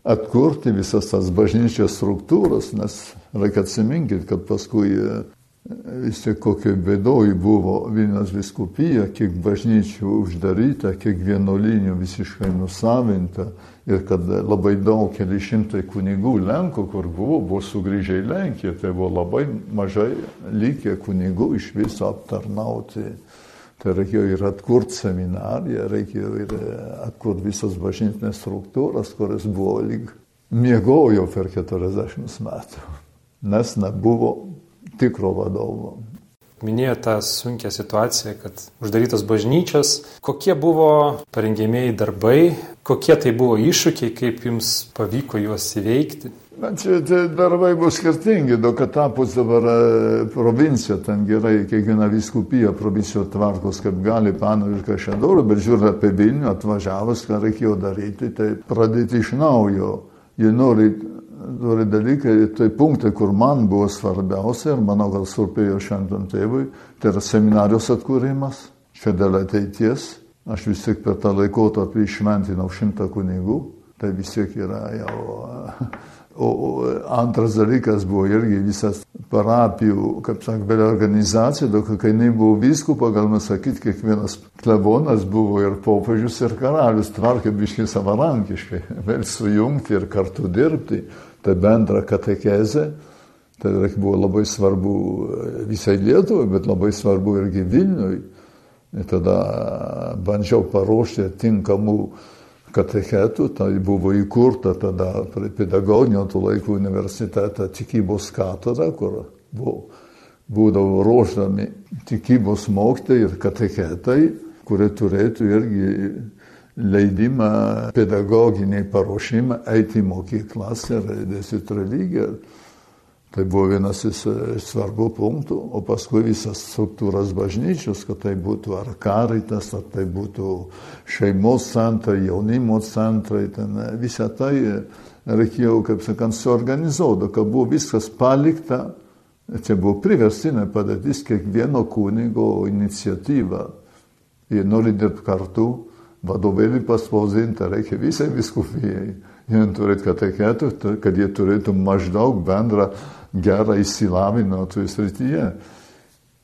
atkurti visas tas bažnyčios struktūras, nes reikia atsiminkit, kad paskui e, vis tiek kokia bėdoj buvo Vilnius viskupija, kiek bažnyčių uždaryta, kiek vienuolinių visiškai nusavinta ir kad labai daug, keli šimtai kunigų Lenkų, kur buvo, buvo sugrįžę į Lenkiją, tai buvo labai mažai likę kunigų iš viso aptarnauti. Tai reikėjo ir atkurti seminariją, reikėjo ir e, atkurti visas bažnytinės struktūras, kurias buvo lyg miegojo per 40 metų, nes nebuvo tikro vadovo. Minėjo tą sunkę situaciją, kad uždarytos bažnyčios. Kokie buvo parengėmėjai darbai, kokie tai buvo iššūkiai, kaip jums pavyko juos įveikti? Bet čia tai darbai bus skirtingi, daug kad tapus dabar e, provincija, ten gerai, kiekviena viskupija provincijos tvarkos, kaip gali panaviškai šiandien, bet žiūrint apie Vilnių atvažiavus, ką reikėjo daryti, tai pradėti iš naujo. Jie nori, nori dalykai, tai punktai, kur man buvo svarbiausia ir manau, gal surpėjo šiandien tėvui, tai yra seminarijos atkūrimas, čia dėl ateities. Aš vis tik per tą laikotarpį išventinau šimtą kunigų tai vis tiek yra jau. O antras dalykas buvo irgi visas parapijų, kaip sakė, organizacija, daug kai jinai buvo vyskupa, galima sakyti, kiekvienas klebonas buvo ir popiežius, ir karalius, tvarkė biškai savarankiškai, vėl sujungti ir kartu dirbti, tai bendra katekezė. Tai buvo labai svarbu visai Lietuvai, bet labai svarbu irgi Vilniui. Ir tada bandžiau paruošti tinkamų katechetų, tai buvo įkurta tada pedagoginio tų laikų universitetą tikybos katedra, kur buvo, būdavo ruoždami tikybos mokytojai ir katechetai, kurie turėtų irgi leidimą pedagoginiai paruošimą eiti į mokyklas ir dėstyti religiją. Tai buvo vienas iš svarbių punktų, o paskui visas struktūras bažnyčios, kad tai būtų ar karitas, ar tai būtų šeimos centrai, jaunimo centrai, ten visą tai reikėjo, kaip sakant, suorganizuoti, kad buvo viskas palikta, čia buvo priverstinė padėtis kiekvieno kunigo iniciatyva. Jie nori dirbti kartu, vadovėlį paspausinti reikia visai viskupijai. Jie turėtų kateketų, kad jie turėtų maždaug bendrą gerą įsilavinimą toje srityje.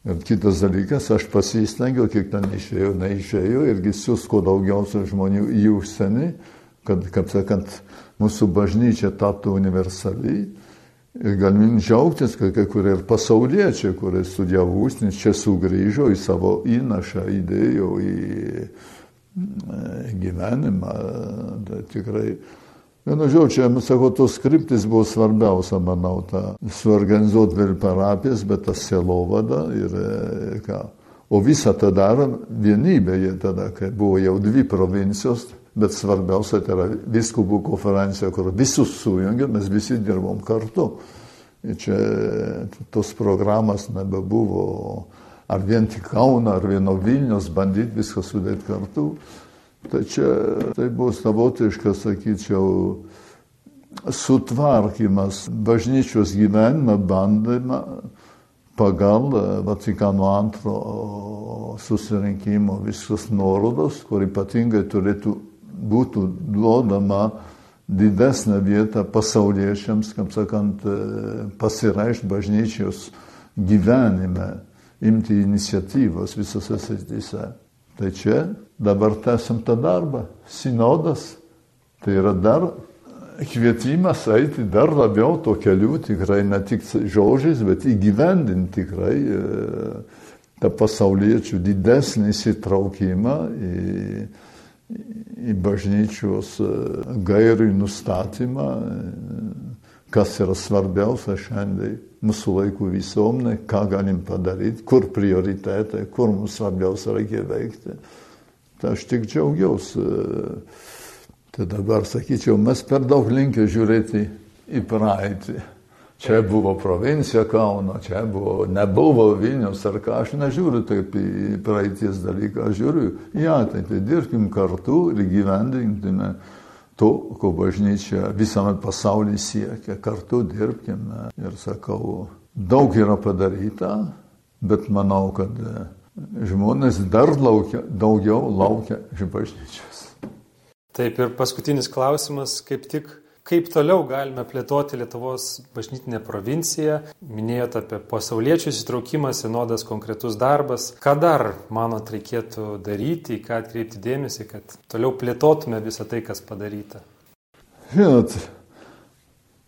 Ir kitas dalykas, aš pasistengiau, kiek ten išėjau, neišėjau, irgi siūs kuo daugiausia žmonių į užsienį, kad, kaip sakant, mūsų bažnyčia taptų universaliai. Ir galim džiaugtis, kad kai kurie ir pasauliečiai, kurie studijavo užsienį, čia sugrįžo į savo įnašą, įdėjo į gyvenimą. Tai tikrai Vienu žodžiu, sakau, tos skriptis buvo svarbiausia, manau, tą suorganizuoti vėl parapijas, bet tas selovada ir e, ką. O visą tą daro vienybėje tada, kai buvo jau dvi provincijos, bet svarbiausia tai yra viskubų konferencija, kur visus sujungė, mes visi dirbom kartu. Ir čia tos programas nebebuvo ar vien tik Kauna, ar vieno Vilnius bandyti viską sudėti kartu. Tai čia tai buvo savotiškas, sakyčiau, sutvarkymas bažnyčios gyvenimą, bandymą pagal Vatikano antro susirinkimo viskas nuorodos, kur ypatingai turėtų būtų duodama didesnė vieta pasauliečiams, kaip sakant, pasireišti bažnyčios gyvenime, imti iniciatyvos visose srityse. Tai čia dabar tęsim tą darbą. Sinodas tai yra dar kvietimas eiti dar labiau to keliu, tikrai ne tik žodžiais, bet įgyvendinti tikrai e, tą pasauliečių didesnį įsitraukimą į, į bažnyčios e, gairių nustatymą, e, kas yra svarbiausia šiandien mūsų laikų visuomenė, ką galim padaryti, kur prioritetai, kur mums svarbiausia reikia veikti. Tai aš tik džiaugiausi. Tai dabar sakyčiau, mes per daug linkę žiūrėti į praeitį. Čia buvo provincija Kauno, čia buvo, nebuvo Vilnius ar ką, aš nežiūriu taip į praeities dalyką, aš žiūriu į ateitį, dirbkim kartu ir gyvendinkime to, ko bažnyčia visame pasaulyje siekia, kartu dirbkime. Ir sakau, daug yra padaryta, bet manau, kad žmonės dar laukia, daugiau laukia iš bažnyčios. Taip ir paskutinis klausimas, kaip tik Kaip toliau galime plėtoti Lietuvos bažnytinę provinciją? Minėjote apie pasauliečių įsitraukimą, sinodas konkretus darbas. Ką dar, manot, reikėtų daryti, į ką atkreipti dėmesį, kad toliau plėtotume visą tai, kas padaryta? Žinot,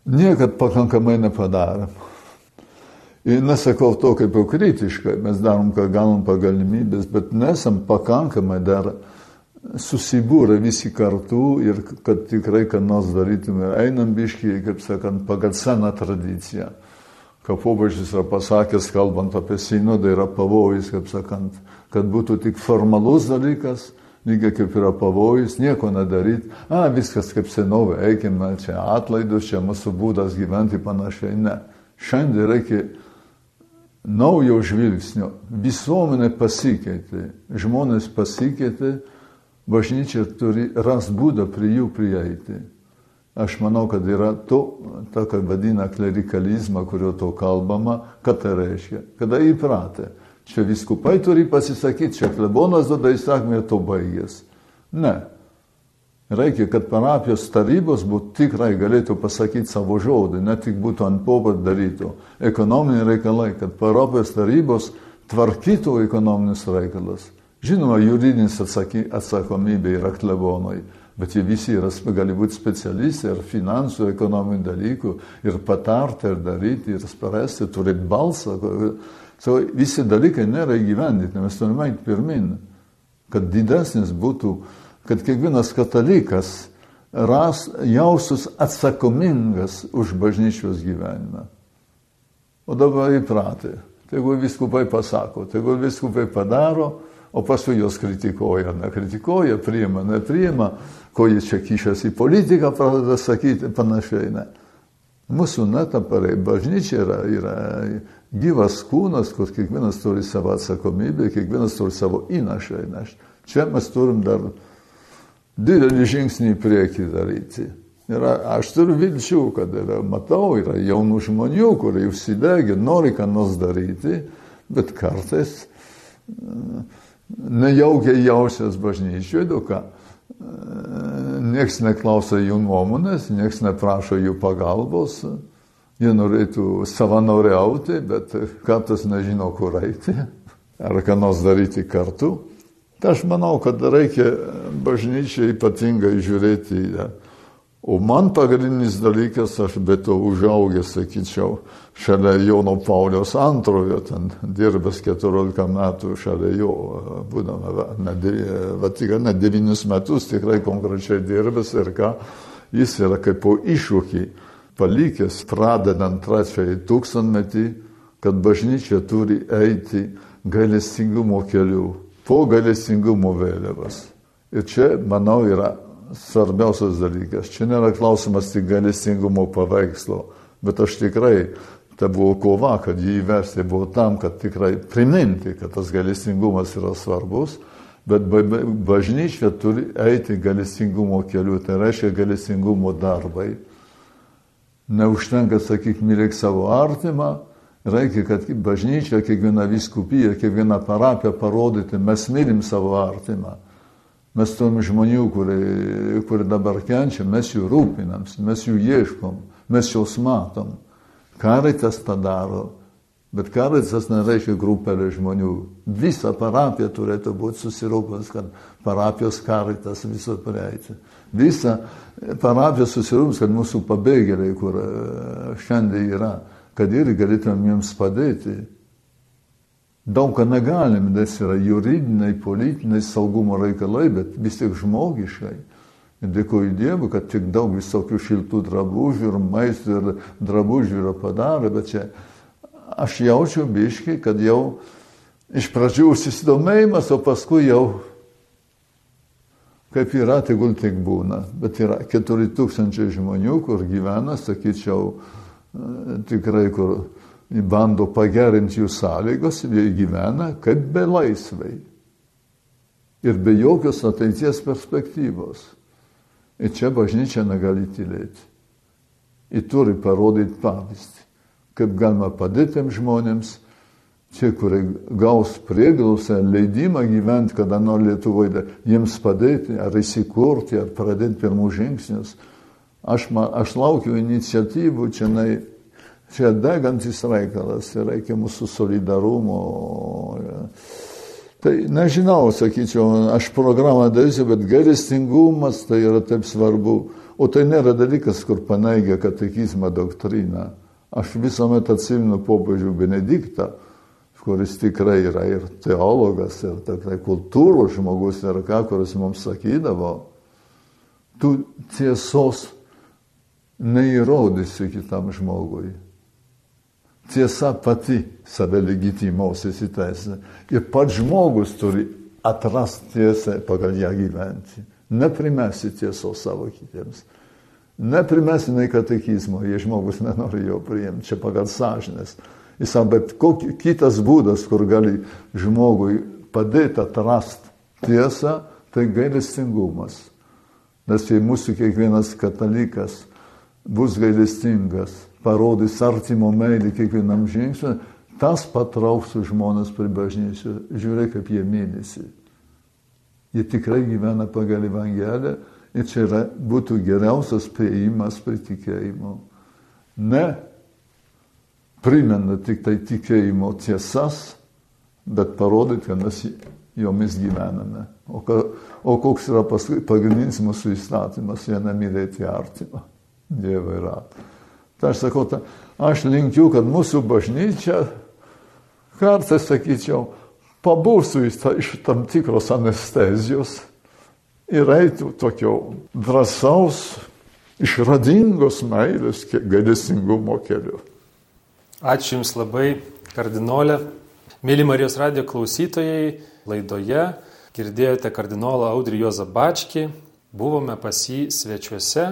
niekad pakankamai nepadarėm. Ir nesakau to kaip jau kritiškai, mes darom, ką galim pagal galimybės, bet nesam pakankamai dar susibūrę visi kartu ir kad tikrai, kad nors darytume, einam biškiai, kaip sakant, pagal seną tradiciją. Ką popiežius yra pasakęs, kalbant apie sinodą, yra pavojus, kaip sakant, kad būtų tik formalus dalykas, lygiai kaip yra pavojus, nieko nedaryti, a, viskas kaip senovė, eikime, čia atlaidus, čia mūsų būdas gyventi panašiai. Ne. Šiandien reikia naujo žvilgsnio. Visuomenė pasikeitė, žmonės pasikeitė bažnyčia turi ras būdą prie jų prieiti. Aš manau, kad yra to, tą, ką vadina klerikalizmą, kurio to kalbama, ką tai reiškia. Kada įpratę. Čia viskupai turi pasisakyti, čia klebonas duoda įsakymą ir to baigės. Ne. Reikia, kad parapijos tarybos būtų tikrai galėtų pasakyti savo žodį, ne tik būtų ant popieriaus darytų. Ekonominiai reikalai, kad parapijos tarybos tvarkytų ekonominius reikalus. Žinoma, juridinis atsaky, atsakomybė yra klebonai, bet jie visi yra, gali būti specialistai ir finansų, ekonominių dalykų, ir patarti, ir daryti, ir spręsti, turėti balsą. So, visi dalykai nėra įgyvendinti, mes turime eiti pirmin, kad didesnis būtų kad kiekvienas katalikas ras, jausus atsakomingas už bažnyčios gyvenimą. O dabar įpratę. Tegul viskupai pasako, tegul viskupai padaro, o paskui jos kritikuoja, nekritikuoja, priima, nepriima, ko jie čia kišasi į politiką, pradeda sakyti panašiai. Ne. Mūsų netaparai, bažnyčia yra, yra gyvas kūnas, kur kiekvienas turi savo atsakomybę, kiekvienas turi savo įnašą įnešti. Čia mes turim dar didelį žingsnį į priekį daryti. Ir aš turiu vilčių, kad yra, matau, yra jaunų žmonių, kurie užsidegė, nori ką nors daryti, bet kartais e, nejaukiai jausias bažnyčioje, daug ką. E, niekas neklauso jų nuomonės, niekas neprašo jų pagalbos. Jie norėtų savanoriauti, bet kartais nežino, kur eiti ar ką nors daryti kartu. Tai aš manau, kad reikia bažnyčiai ypatingai žiūrėti į ją. O man pagrindinis dalykas, aš be to užaugęs, sakyčiau, šalia Jono Pauliaus antrojo, ten dirbęs 14 metų šalia jo, būdama Vatikane 9 metus, tikrai konkrečiai dirbęs ir ką, jis yra kaip po iššūkį palikęs, pradedant trečiąjį tūkstantmetį, kad bažnyčia turi eiti gailestingumo keliu po galestingumo vėliavas. Ir čia, manau, yra svarbiausias dalykas. Čia nėra klausimas tik galestingumo paveikslo, bet aš tikrai, tai buvo kova, kad jį įvesti buvo tam, kad tikrai priminti, kad tas galestingumas yra svarbus, bet bažnyčia turi eiti galestingumo keliu, tai reiškia galestingumo darbai. Neužtenka sakyti, mylėk savo artimą, Reikia, kad bažnyčia, kiekviena viskupija, kiekviena parapija parodyti, mes mylim savo artimą. Mes turim žmonių, kurie, kurie dabar kenčia, mes jų rūpinams, mes jų ieškom, mes juos matom. Karitas tą daro, bet karitas nereiškia grupelė žmonių. Visa parapija turėtų būti susirūpinęs, kad parapijos karitas visą praeitį. Visa parapija susirūpinęs, kad mūsų pabėgėliai, kur e, šiandien yra, kad ir galėtumėm jiems padėti. Daug ką negalim, nes yra juridiniai, politiniai saugumo reikalai, bet vis tiek žmogiškai. Ir dėkoju Dievui, kad tiek daug visokių šiltų drabužių ir maisto ir drabužių yra padarę, bet čia aš jaučiu biškai, kad jau iš pradžių susidomėjimas, o paskui jau kaip yra, tegul tik būna. Bet yra 4000 žmonių, kur gyvena, sakyčiau, tikrai, kur bando pagerinti jų sąlygos, jie gyvena kaip be laisvai. Ir be jokios ateities perspektyvos. Ir čia bažnyčia negali tylėti. Ir turi parodyti pavyzdį, kaip galima padėti tiem žmonėms, tie, kurie gaus prieglausę, leidimą gyventi kada nors Lietuvoje, jiems padėti, ar įsikurti, ar pradėti pirmus žingsnius Aš, ma, aš laukiu iniciatyvų, čia, čia degantis reikalas, reikia mūsų solidarumo. Tai nežinau, sakyčiau, aš programą darysiu, bet gailestingumas tai yra taip svarbu. O tai nėra dalykas, kur paneigia katekizmą doktriną. Aš visuomet atsimenu popiežių Benediktą, kuris tikrai yra ir teologas, ir tikrai kultūros žmogus, ir ką, kuris mums sakydavo, tu tiesos neįrodysi kitam žmogui. Tiesa pati save legitimaus įsiteisina. Ir pats žmogus turi atrasti tiesą pagal ją gyventi. Neprimesi tiesos savo kitiems. Neprimesi nei katekizmo, jei žmogus nenori jo priimti, čia pagal sąžinės. Jis sako, bet kokį, kitas būdas, kur gali žmogui padėti atrasti tiesą, tai gailestingumas. Nes jei mūsų kiekvienas katalikas bus gailestingas, parodys artimo meilį kiekvienam žingsniui, tas patrauks žmonės prie bažnyčių. Žiūrėk, kaip jie mylisi. Jie tikrai gyvena pagal Evangeliją Ir čia yra, būtų geriausias prieimas prie tikėjimo. Ne primena tik tai tikėjimo tiesas, bet parodyti, kad mes jomis gyvename. O, ka, o koks yra pagrindinis mūsų įstatymas, jie nemylėti artimą, Dievą ratą. Tai aš sakau, ta, aš linkiu, kad mūsų bažnyčia kartais, sakyčiau, pabūsų iš tam tikros anestezijos ir eitų tokio drąsaus, išradingos meilės, gailestingumo keliu. Ačiū Jums labai, kardinolė. Mėly Marijos radio klausytojai, laidoje girdėjote kardinolą Audrį Jozą Bačkį, buvome pas jį svečiuose